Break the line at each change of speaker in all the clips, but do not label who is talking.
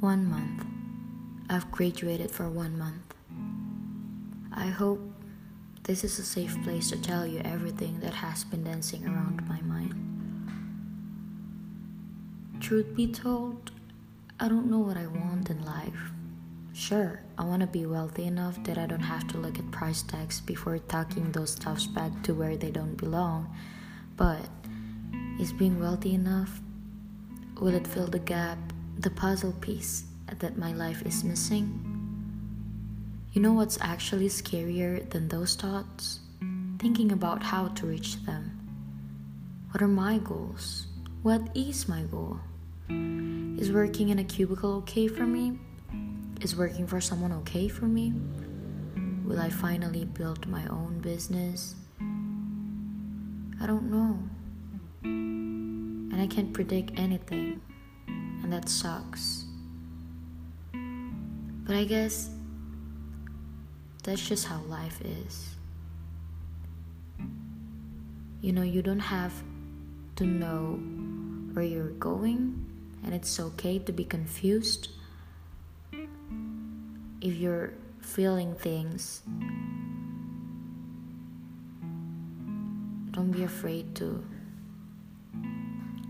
One month. I've graduated for one month. I hope this is a safe place to tell you everything that has been dancing around my mind. Truth be told, I don't know what I want in life. Sure, I want to be wealthy enough that I don't have to look at price tags before tucking those stuffs back to where they don't belong. But is being wealthy enough? Will it fill the gap, the puzzle piece that my life is missing? You know what's actually scarier than those thoughts? Thinking about how to reach them. What are my goals? What is my goal? Is working in a cubicle okay for me? Is working for someone okay for me? Will I finally build my own business? I don't know. And I can't predict anything, and that sucks. But I guess that's just how life is. You know, you don't have to know where you're going, and it's okay to be confused if you're feeling things. Don't be afraid to,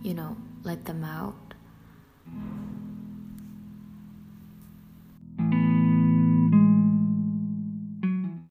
you know, let them out. Mm-hmm.